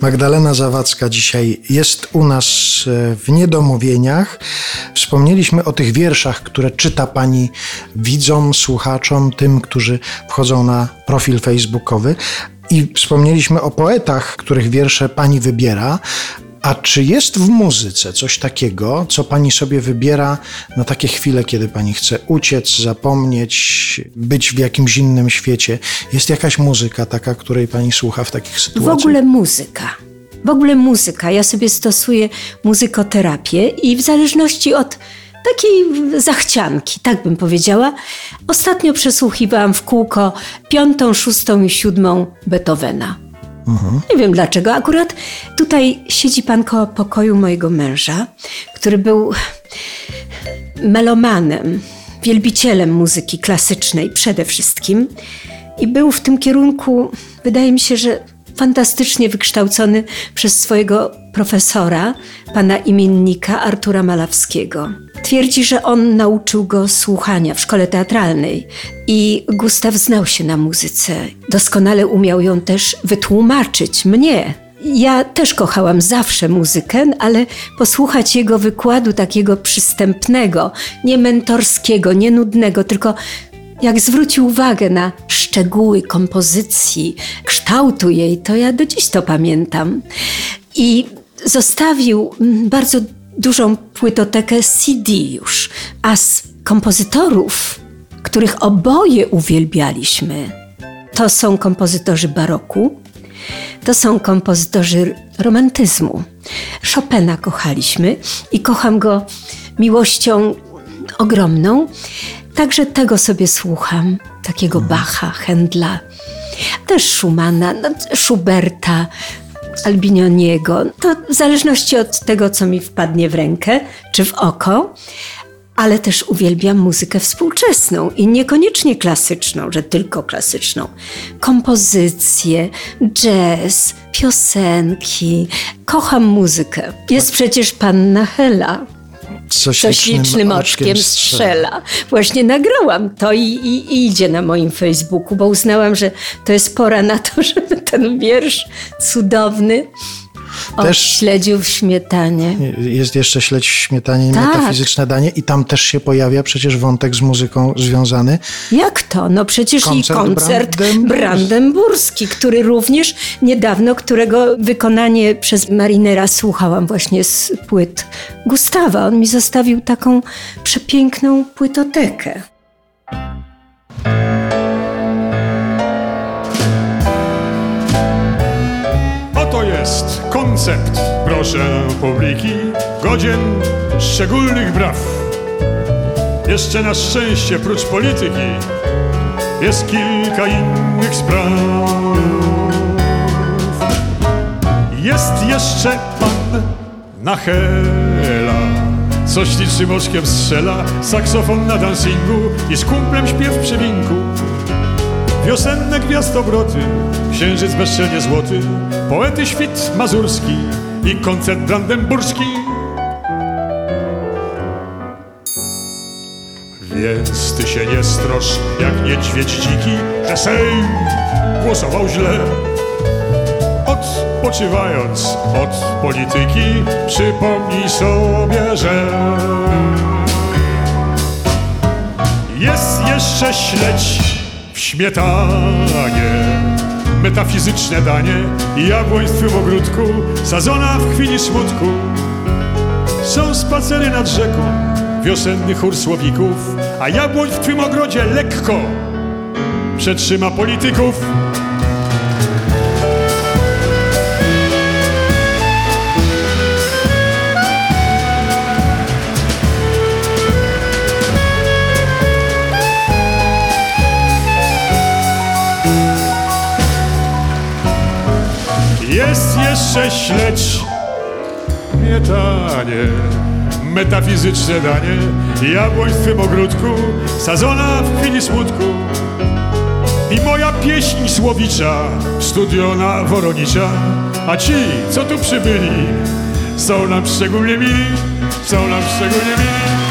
Magdalena Zawadzka dzisiaj jest u nas e, w Niedomówieniach. Wspomnieliśmy o tych wierszach, które czyta Pani widzom, słuchaczom, tym, którzy wchodzą na profil facebookowy. I wspomnieliśmy o poetach, których wiersze Pani wybiera. A czy jest w muzyce coś takiego, co pani sobie wybiera na takie chwile, kiedy pani chce uciec, zapomnieć, być w jakimś innym świecie? Jest jakaś muzyka taka, której pani słucha w takich sytuacjach? W ogóle muzyka. W ogóle muzyka. Ja sobie stosuję muzykoterapię i w zależności od takiej zachcianki, tak bym powiedziała. Ostatnio przesłuchiwałam w kółko piątą, szóstą i siódmą Beethovena. Nie wiem dlaczego. Akurat tutaj siedzi pan koło pokoju mojego męża, który był melomanem, wielbicielem muzyki klasycznej przede wszystkim. I był w tym kierunku, wydaje mi się, że fantastycznie wykształcony przez swojego profesora, pana imiennika Artura Malawskiego. Twierdzi, że on nauczył go słuchania w szkole teatralnej i Gustaw znał się na muzyce. Doskonale umiał ją też wytłumaczyć mnie. Ja też kochałam zawsze muzykę, ale posłuchać jego wykładu takiego przystępnego, nie mentorskiego, nie nudnego, tylko jak zwrócił uwagę na szczegóły kompozycji, kształtu jej, to ja do dziś to pamiętam. I zostawił mm, bardzo dużą płytotekę CD już, a z kompozytorów, których oboje uwielbialiśmy, to są kompozytorzy baroku, to są kompozytorzy romantyzmu. Chopina kochaliśmy i kocham go miłością ogromną. Także tego sobie słucham, takiego mhm. Bacha, Händla, też Schumana, no, Schuberta, Albinioniego. To w zależności od tego, co mi wpadnie w rękę czy w oko, ale też uwielbiam muzykę współczesną i niekoniecznie klasyczną, że tylko klasyczną. Kompozycje, jazz, piosenki. Kocham muzykę. Jest przecież panna Hela co ślicznym, oczkiem, strzela. Właśnie nagrałam to i, i, i, idzie na moim Facebooku, bo uznałam, że to jest pora na to, żeby ten wiersz cudowny też śledził w śmietanie. Jest jeszcze śledź w śmietanie, tak. metafizyczne danie i tam też się pojawia przecież wątek z muzyką związany. Jak to? No przecież koncert i koncert brandenburski. brandenburski, który również niedawno, którego wykonanie przez Marinera słuchałam właśnie z płyt Gustawa. On mi zostawił taką przepiękną płytotekę. Koncept, proszę publiki, godzien szczególnych braw. Jeszcze na szczęście, prócz polityki, jest kilka innych spraw. Jest jeszcze pan Nachela, co ślicznym oczkiem strzela, saksofon na dancingu i z kumplem śpiew przy winku. Wiosenne gwiazdobroty, księżyc bezczelnie złoty, poety świt mazurski i koncert brandenburski. Więc ty się nie strosz, jak niedźwiedź dziki, że Sejm głosował źle. Odpoczywając od polityki, przypomnij sobie, że jest jeszcze śledź śmietanie metafizyczne danie Jabłoń w twym ogródku, sadzona w chwili smutku. Są spacery nad rzeką, wiosenny chór słowików A jabłoń w twym ogrodzie lekko przetrzyma polityków Jest jeszcze śledź mietanie Metafizyczne danie. Jabłoń w twym ogródku Sadzona w chwili smutku. I moja pieśń słowicza Studiona woronicza. A ci, co tu przybyli Są nam szczególnie mili Są nam szczególnie mili